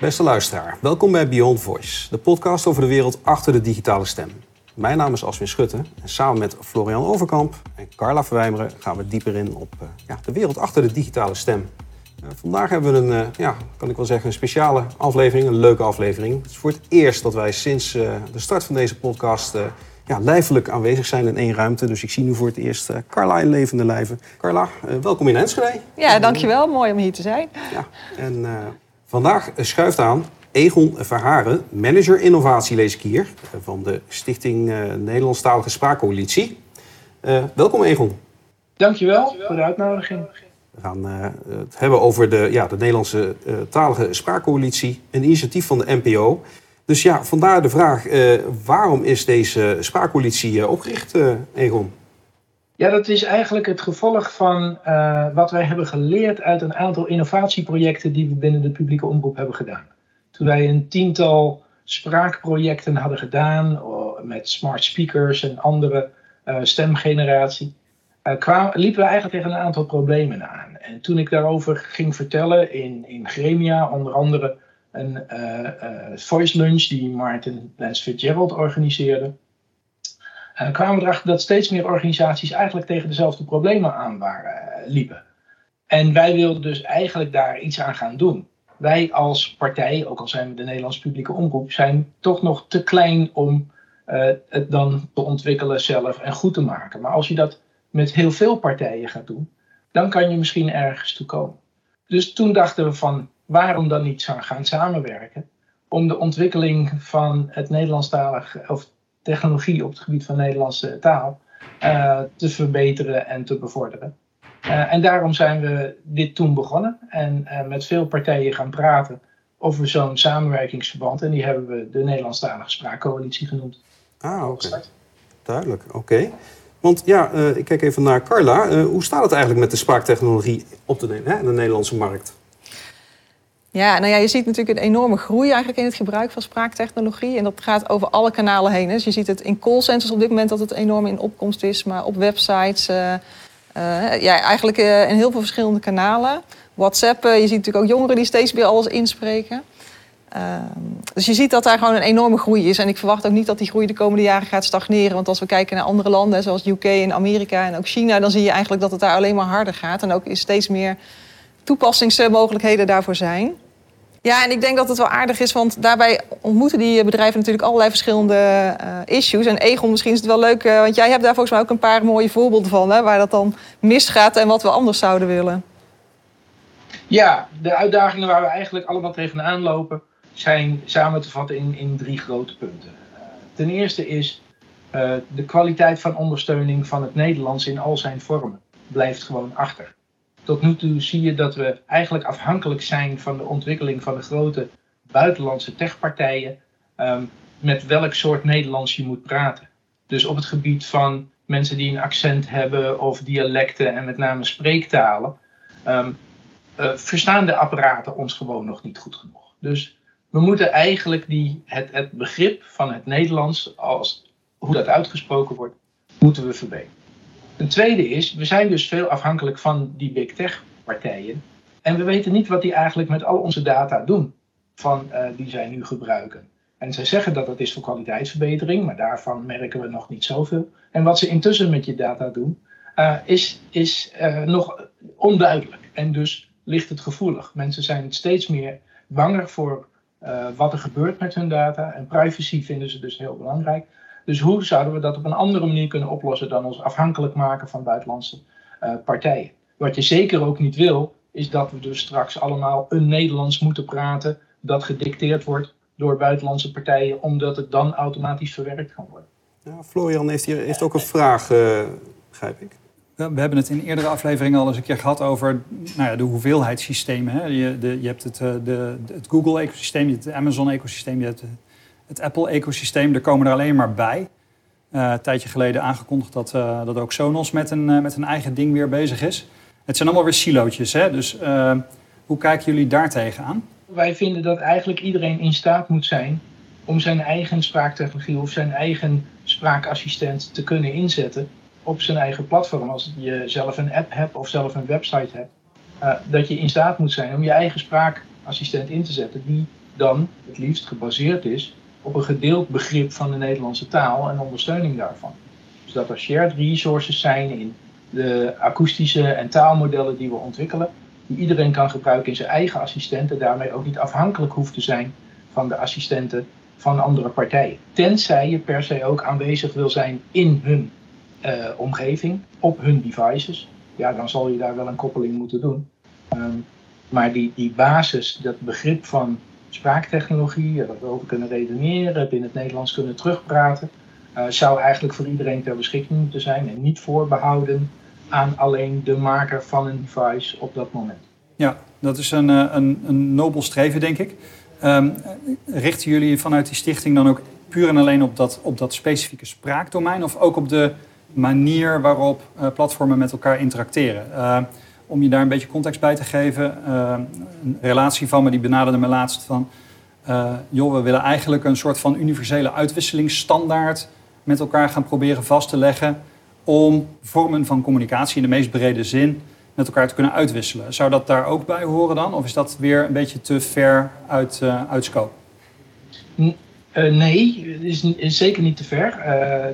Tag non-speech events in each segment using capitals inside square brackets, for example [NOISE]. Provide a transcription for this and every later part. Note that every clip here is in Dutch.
Beste luisteraar, welkom bij Beyond Voice, de podcast over de wereld achter de digitale stem. Mijn naam is Aswin Schutte en samen met Florian Overkamp en Carla Verwijmeren gaan we dieper in op uh, ja, de wereld achter de digitale stem. Uh, vandaag hebben we een, uh, ja, kan ik wel zeggen, een speciale aflevering, een leuke aflevering. Het is voor het eerst dat wij sinds de start van deze podcast ja, lijfelijk aanwezig zijn in één ruimte. Dus ik zie nu voor het eerst Carla in levende lijven. Carla, welkom in Enschede. Ja, dankjewel. Mooi om hier te zijn. Ja, en vandaag schuift aan Egon Verharen, manager innovatie lees ik hier, eh, van de Stichting uh, Nederlandstalige Spraakcoalitie. Uh, welkom Egon. Dankjewel voor de uitnodiging. We gaan uh, het hebben over de, ja, de Nederlandse talige spraakcoalitie, een initiatief van de NPO. Dus ja, vandaar de vraag, waarom is deze spraakcoalitie opgericht, Egon? Ja, dat is eigenlijk het gevolg van wat wij hebben geleerd uit een aantal innovatieprojecten die we binnen de publieke omroep hebben gedaan. Toen wij een tiental spraakprojecten hadden gedaan met smart speakers en andere uh, stemgeneratie, kwamen, liepen we eigenlijk tegen een aantal problemen aan. En toen ik daarover ging vertellen in, in Gremia, onder andere een voice lunch die Martin Lance Fitzgerald organiseerde, kwamen we erachter dat steeds meer organisaties eigenlijk tegen dezelfde problemen aan waren, liepen. En wij wilden dus eigenlijk daar iets aan gaan doen wij als partij, ook al zijn we de Nederlandse publieke omroep, zijn toch nog te klein om uh, het dan te ontwikkelen zelf en goed te maken. Maar als je dat met heel veel partijen gaat doen, dan kan je misschien ergens toe komen. Dus toen dachten we van waarom dan niet gaan samenwerken om de ontwikkeling van het Nederlandstalig of technologie op het gebied van Nederlandse taal uh, te verbeteren en te bevorderen. Uh, en daarom zijn we dit toen begonnen en uh, met veel partijen gaan praten over zo'n samenwerkingsverband. En die hebben we de Nederlandstalige Spraakcoalitie genoemd. Ah, oké. Okay. Duidelijk, oké. Okay. Want ja, ik kijk even naar Carla. hoe staat het eigenlijk met de spraaktechnologie op de, hè, de Nederlandse markt? Ja, nou ja, je ziet natuurlijk een enorme groei eigenlijk in het gebruik van spraaktechnologie. En dat gaat over alle kanalen heen. Dus je ziet het in callcenters op dit moment dat het enorm in opkomst is, maar op websites. Uh, ja, eigenlijk uh, in heel veel verschillende kanalen. WhatsApp, je ziet natuurlijk ook jongeren die steeds meer alles inspreken. Ehm, dus je ziet dat daar gewoon een enorme groei is. En ik verwacht ook niet dat die groei de komende jaren gaat stagneren. Want als we kijken naar andere landen, zoals UK en Amerika en ook China, dan zie je eigenlijk dat het daar alleen maar harder gaat. En ook steeds meer toepassingsmogelijkheden daarvoor zijn. Ja, en ik denk dat het wel aardig is, want daarbij ontmoeten die bedrijven natuurlijk allerlei verschillende uh, issues. En Egon, misschien is het wel leuk, uh, want jij hebt daar volgens mij ook een paar mooie voorbeelden van, hè, waar dat dan misgaat en wat we anders zouden willen. Ja, de uitdagingen waar we eigenlijk allemaal tegenaan lopen, zijn samen te vatten in, in drie grote punten. Ten eerste is de kwaliteit van ondersteuning van het Nederlands in al zijn vormen blijft gewoon achter tot nu toe zie je dat we eigenlijk afhankelijk zijn van de ontwikkeling van de grote buitenlandse techpartijen. Um, met welk soort Nederlands je moet praten. Dus op het gebied van mensen die een accent hebben of dialecten en met name spreektalen. Um, uh, verstaan de apparaten ons gewoon nog niet goed genoeg. Dus we moeten eigenlijk die, het, het begrip van het Nederlands, als, hoe dat uitgesproken wordt, moeten we verbeteren. Een tweede is, we zijn dus veel afhankelijk van die big tech partijen. En we weten niet wat die eigenlijk met al onze data doen van, uh, die zij nu gebruiken. En zij zeggen dat dat is voor kwaliteitsverbetering, maar daarvan merken we nog niet zoveel. En wat ze intussen met je data doen, uh, is, is uh, nog onduidelijk. En dus ligt het gevoelig. Mensen zijn steeds meer banger voor wat er gebeurt met hun data. En privacy vinden ze dus heel belangrijk. Dus hoe zouden we dat op een andere manier kunnen oplossen dan ons afhankelijk maken van buitenlandse uh, partijen? Wat je zeker ook niet wil, is dat we dus straks allemaal een Nederlands moeten praten dat gedicteerd wordt door buitenlandse partijen, omdat het dan automatisch verwerkt kan worden. Ja, Florian heeft hier heeft ook een vraag, uh, begrijp ik. We hebben het in eerdere afleveringen al eens een keer gehad over nou ja, de hoeveelheidssystemen. Hè. Je, de, je hebt het, eh, de, het Google-ecosysteem, je hebt het Amazon-ecosysteem, je hebt het Apple-ecosysteem, er komen er alleen maar bij. Uh, een tijdje geleden aangekondigd dat, uh, dat ook Sonos met een, uh, met een eigen ding weer bezig is. Het zijn allemaal weer silootjes, hè? dus hoe kijken jullie daar tegenaan? Wij vinden dat eigenlijk iedereen in staat moet zijn om zijn eigen spraaktechnologie of zijn eigen spraakassistent te kunnen inzetten op zijn eigen platform. Als je zelf een app hebt of zelf een website hebt, dat je in staat moet zijn om je eigen spraakassistent in te zetten die dan het liefst gebaseerd is op een gedeeld begrip van de Nederlandse taal en ondersteuning daarvan. Dus dat er shared resources zijn in de akoestische en taalmodellen die we ontwikkelen, die iedereen kan gebruiken in zijn eigen assistenten, daarmee ook niet afhankelijk hoeft te zijn van de assistenten van andere partijen. Tenzij je per se ook aanwezig wil zijn in hun uh, omgeving, op hun devices, ja, dan zal je daar wel een koppeling moeten doen. Um, maar die, die basis, dat begrip van spraaktechnologie, dat we over kunnen redeneren, in het Nederlands kunnen terugpraten, uh, zou eigenlijk voor iedereen ter beschikking moeten zijn en niet voorbehouden aan alleen de maker van een device op dat moment. Ja, dat is een, eh, een, een nobel streven, denk ik. Um, richten jullie vanuit die stichting dan ook puur en alleen op dat, op dat specifieke spraakdomein of ook op de manier waarop uh, platformen met elkaar interacteren? Uh, om je daar een beetje context bij te geven. Uh, een relatie van me die benaderde me laatst van... joh, we willen eigenlijk een soort van universele uitwisselingsstandaard met elkaar gaan proberen vast te leggen om vormen van communicatie in de meest brede zin met elkaar te kunnen uitwisselen. Zou dat daar ook bij horen dan? Of is dat weer een beetje te ver uit, uh, scope? Nee, het is, zeker niet te ver.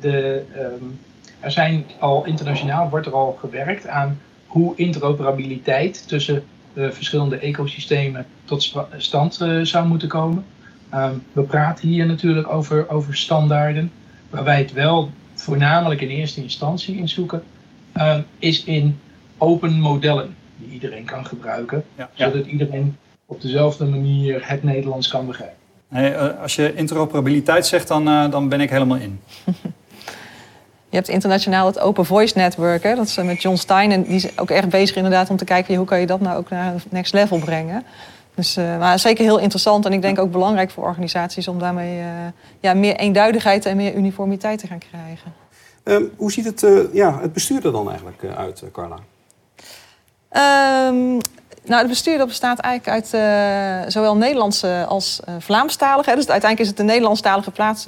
De, um, er zijn al internationaal wordt er al gewerkt aan hoe interoperabiliteit tussen verschillende ecosystemen tot stand zou moeten komen. Um, we praten hier natuurlijk over, over standaarden, waar wij het wel voornamelijk in eerste instantie in zoeken, uh, is in open modellen die iedereen kan gebruiken, ja, zodat iedereen op dezelfde manier het Nederlands kan begrijpen. Hey, uh, als je interoperabiliteit zegt, dan, uh, dan ben ik helemaal in. [LAUGHS] Je hebt internationaal het Open Voice Network, hè? dat is met John Stein. En die is ook echt bezig inderdaad om te kijken hoe kan je dat nou ook naar het next level brengen. Dus, uh, maar zeker heel interessant en ik denk ook belangrijk voor organisaties om daarmee uh, ja, meer eenduidigheid en meer uniformiteit te gaan krijgen. Um, hoe ziet het, uh, ja, het bestuur er dan eigenlijk uit, Carla? Um, nou, het bestuur dat bestaat eigenlijk uit zowel Nederlandse als Vlaamstalige. Dus uiteindelijk is het een Nederlandstalige plaats,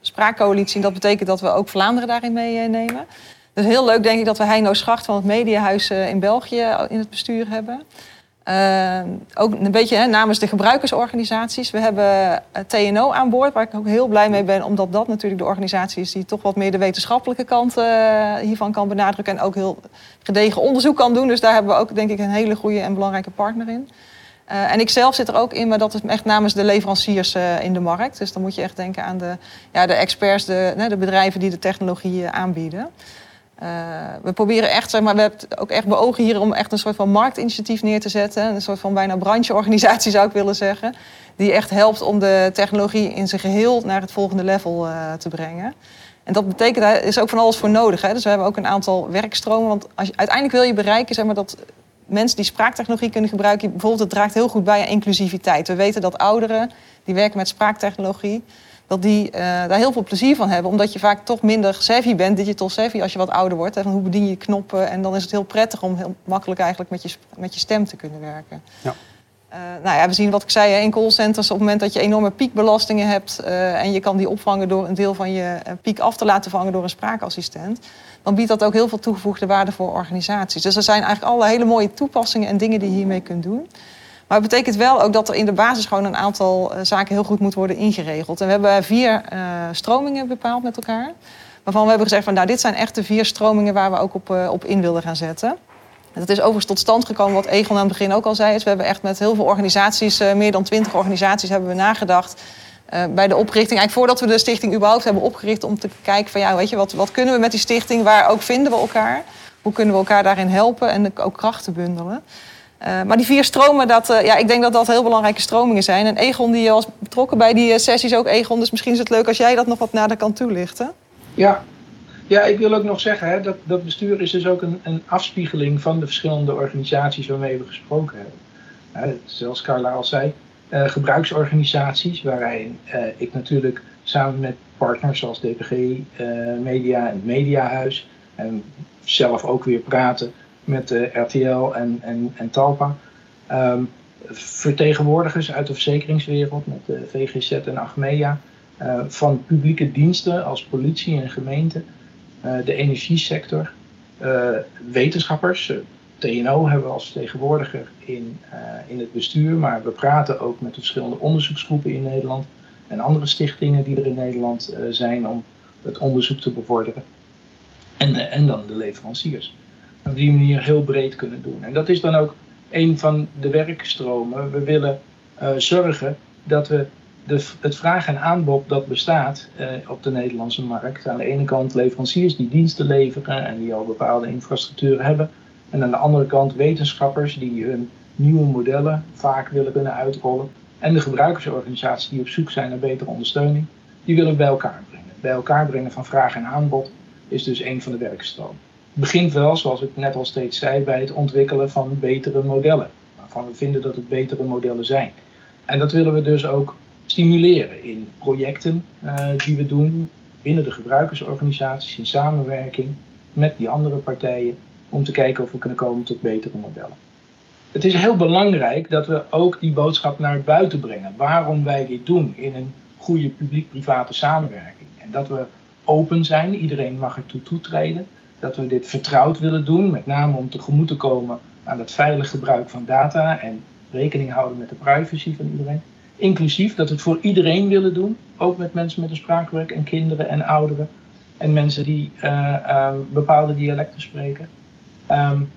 spraakcoalitie. En dat betekent dat we ook Vlaanderen daarin meenemen. Dus heel leuk denk ik dat we Heino Schacht van het Mediahuis in België in het bestuur hebben. Uh, ook een beetje hè, namens de gebruikersorganisaties. We hebben TNO aan boord, waar ik ook heel blij mee ben, omdat dat natuurlijk de organisatie is die toch wat meer de wetenschappelijke kant uh, hiervan kan benadrukken en ook heel gedegen onderzoek kan doen. Dus daar hebben we ook denk ik een hele goede en belangrijke partner in. Uh, en ik zelf zit er ook in, maar dat is echt namens de leveranciers in de markt. Dus dan moet je echt denken aan de, ja, de experts, de, de bedrijven die de technologie aanbieden. Uh, we proberen echt, zeg maar, we hebben ook echt beogen hier om echt een soort van marktinitiatief neer te zetten. Een soort van bijna brancheorganisatie [LAUGHS] zou ik willen zeggen. Die echt helpt om de technologie in zijn geheel naar het volgende level uh, te brengen. En dat betekent, daar is ook van alles voor nodig. Hè? Dus we hebben ook een aantal werkstromen. Want als je, uiteindelijk wil je bereiken zeg maar, dat mensen die spraaktechnologie kunnen gebruiken, bijvoorbeeld, het draagt heel goed bij aan inclusiviteit. We weten dat ouderen die werken met spraaktechnologie, dat die uh, daar heel veel plezier van hebben. Omdat je vaak toch minder savvy bent, digital savvy, als je wat ouder wordt. Hè, van hoe bedien je knoppen? En dan is het heel prettig om heel makkelijk eigenlijk met je, met je stem te kunnen werken. Ja. Uh, nou ja, we zien wat ik zei, in callcenters op het moment dat je enorme piekbelastingen hebt... Uh, en je kan die opvangen door een deel van je piek af te laten vangen door een spraakassistent... dan biedt dat ook heel veel toegevoegde waarde voor organisaties. Dus er zijn eigenlijk alle hele mooie toepassingen en dingen die je hiermee kunt doen... Maar het betekent wel ook dat er in de basis gewoon een aantal uh, zaken heel goed moet worden ingeregeld. En we hebben vier uh, stromingen bepaald met elkaar. Waarvan we hebben gezegd van nou, dit zijn echt de vier stromingen waar we ook op, uh, op in wilden gaan zetten. En dat is overigens tot stand gekomen, wat Egon aan het begin ook al zei. We hebben echt met heel veel organisaties, meer dan twintig organisaties, hebben we nagedacht. bij de oprichting, eigenlijk voordat we de stichting überhaupt hebben opgericht, om te kijken van ja, weet je, wat, wat kunnen we met die stichting, waar ook vinden we elkaar? Hoe kunnen we elkaar daarin helpen en ook krachten bundelen? Uh, maar die vier stromen, dat, uh, ja, ik denk dat dat heel belangrijke stromingen zijn. En Egon die was betrokken bij die sessies ook, Egon. Dus misschien is het leuk als jij dat nog wat nader kan toelichten. Ja, ja ik wil ook nog zeggen, hè, dat, dat bestuur is dus ook een, een afspiegeling van de verschillende organisaties waarmee we gesproken hebben. Zoals Carla al zei, gebruiksorganisaties, waarin ik natuurlijk samen met partners zoals DPG Media en het Mediahuis en zelf ook weer praten met de RTL en, en, en Talpa. Um, vertegenwoordigers uit de verzekeringswereld met de VGZ en Achmea. Uh, van publieke diensten als politie en gemeente. De energiesector. Wetenschappers, TNO hebben we als vertegenwoordiger in, in het bestuur, maar we praten ook met de verschillende onderzoeksgroepen in Nederland en andere stichtingen die er in Nederland zijn om het onderzoek te bevorderen. En, en dan de leveranciers. Op die manier heel breed kunnen doen. En dat is dan ook een van de werkstromen. We willen zorgen dat we het vraag en aanbod dat bestaat eh, op de Nederlandse markt. Aan de ene kant leveranciers die diensten leveren en die al bepaalde infrastructuur hebben. En aan de andere kant wetenschappers die hun nieuwe modellen vaak willen kunnen uitrollen. En de gebruikersorganisaties die op zoek zijn naar betere ondersteuning, die willen we bij elkaar brengen. Bij elkaar brengen van vraag en aanbod is dus een van de werkstromen. Begint wel, zoals ik net al steeds zei, bij het ontwikkelen van betere modellen. Waarvan we vinden dat het betere modellen zijn. En dat willen we dus ook stimuleren in projecten uh, die we doen binnen de gebruikersorganisaties in samenwerking met die andere partijen om te kijken of we kunnen komen tot betere modellen. Het is heel belangrijk dat we ook die boodschap naar buiten brengen. Waarom wij dit doen in een goede publiek-private samenwerking. En dat we open zijn, iedereen mag ertoe toetreden. Dat we dit vertrouwd willen doen, met name om tegemoet te komen aan het veilig gebruik van data en rekening houden met de privacy van iedereen. Inclusief dat we het voor iedereen willen doen. Ook met mensen met een spraakwerk en kinderen en ouderen. En mensen die uh, uh, bepaalde dialecten spreken. Um,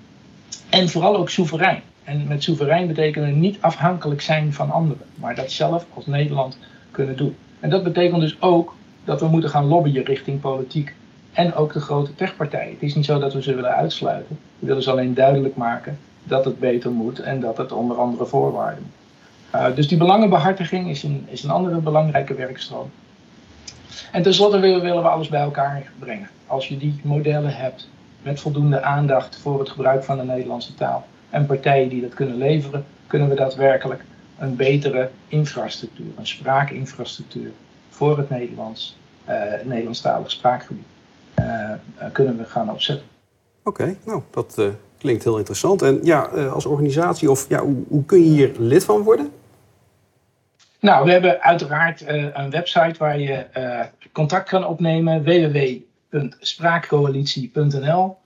en vooral ook soeverein. En met soeverein betekenen we niet afhankelijk zijn van anderen. Maar dat zelf als Nederland kunnen doen. En dat betekent dus ook dat we moeten gaan lobbyen richting politiek. En ook de grote techpartijen. Het is niet zo dat we ze willen uitsluiten. We willen ze alleen duidelijk maken dat het beter moet en dat het onder andere voorwaarden moet. Uh, dus die belangenbehartiging is een, is een andere belangrijke werkstroom. En tenslotte willen, willen we alles bij elkaar brengen. Als je die modellen hebt met voldoende aandacht voor het gebruik van de Nederlandse taal en partijen die dat kunnen leveren, kunnen we daadwerkelijk een betere infrastructuur, een spraakinfrastructuur voor het Nederlands, uh, Nederlandstalig spraakgebied, kunnen we gaan opzetten. Oké, nou dat klinkt heel interessant. En ja, als organisatie, of ja, hoe, hoe kun je hier lid van worden? Nou, we hebben uiteraard een website waar je contact kan opnemen: www.spraakcoalitie.nl. Um,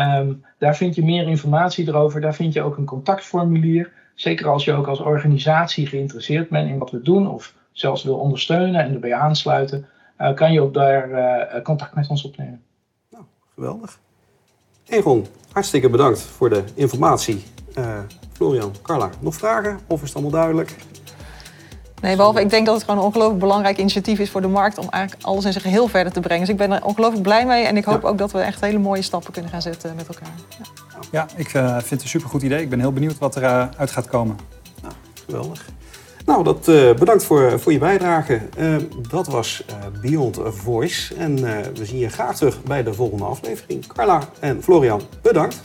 ehm, daar vind je meer informatie erover. Daar vind je ook een contactformulier. Zeker als je ook als organisatie geïnteresseerd bent in wat we doen of zelfs wil ondersteunen en erbij aansluiten, kan je ook daar contact met ons opnemen. Nou, geweldig. Egon, hartstikke bedankt voor de informatie. Florian, Carla, nog vragen of is het allemaal duidelijk? Nee, behalve ik denk dat het gewoon een ongelooflijk belangrijk initiatief is voor de markt om eigenlijk alles in zijn geheel verder te brengen. Dus ik ben er ongelooflijk blij mee en ik hoop ook dat we echt hele mooie stappen kunnen gaan zetten met elkaar. Ja, ja ik uh, vind het een supergoed idee. Ik ben heel benieuwd wat eruit uh, uit gaat komen. Nou, geweldig. Nou, dat, uh, bedankt voor, voor je bijdrage. dat was Beyond Voice. En we zien je graag terug bij de volgende aflevering. Carla en Florian, bedankt.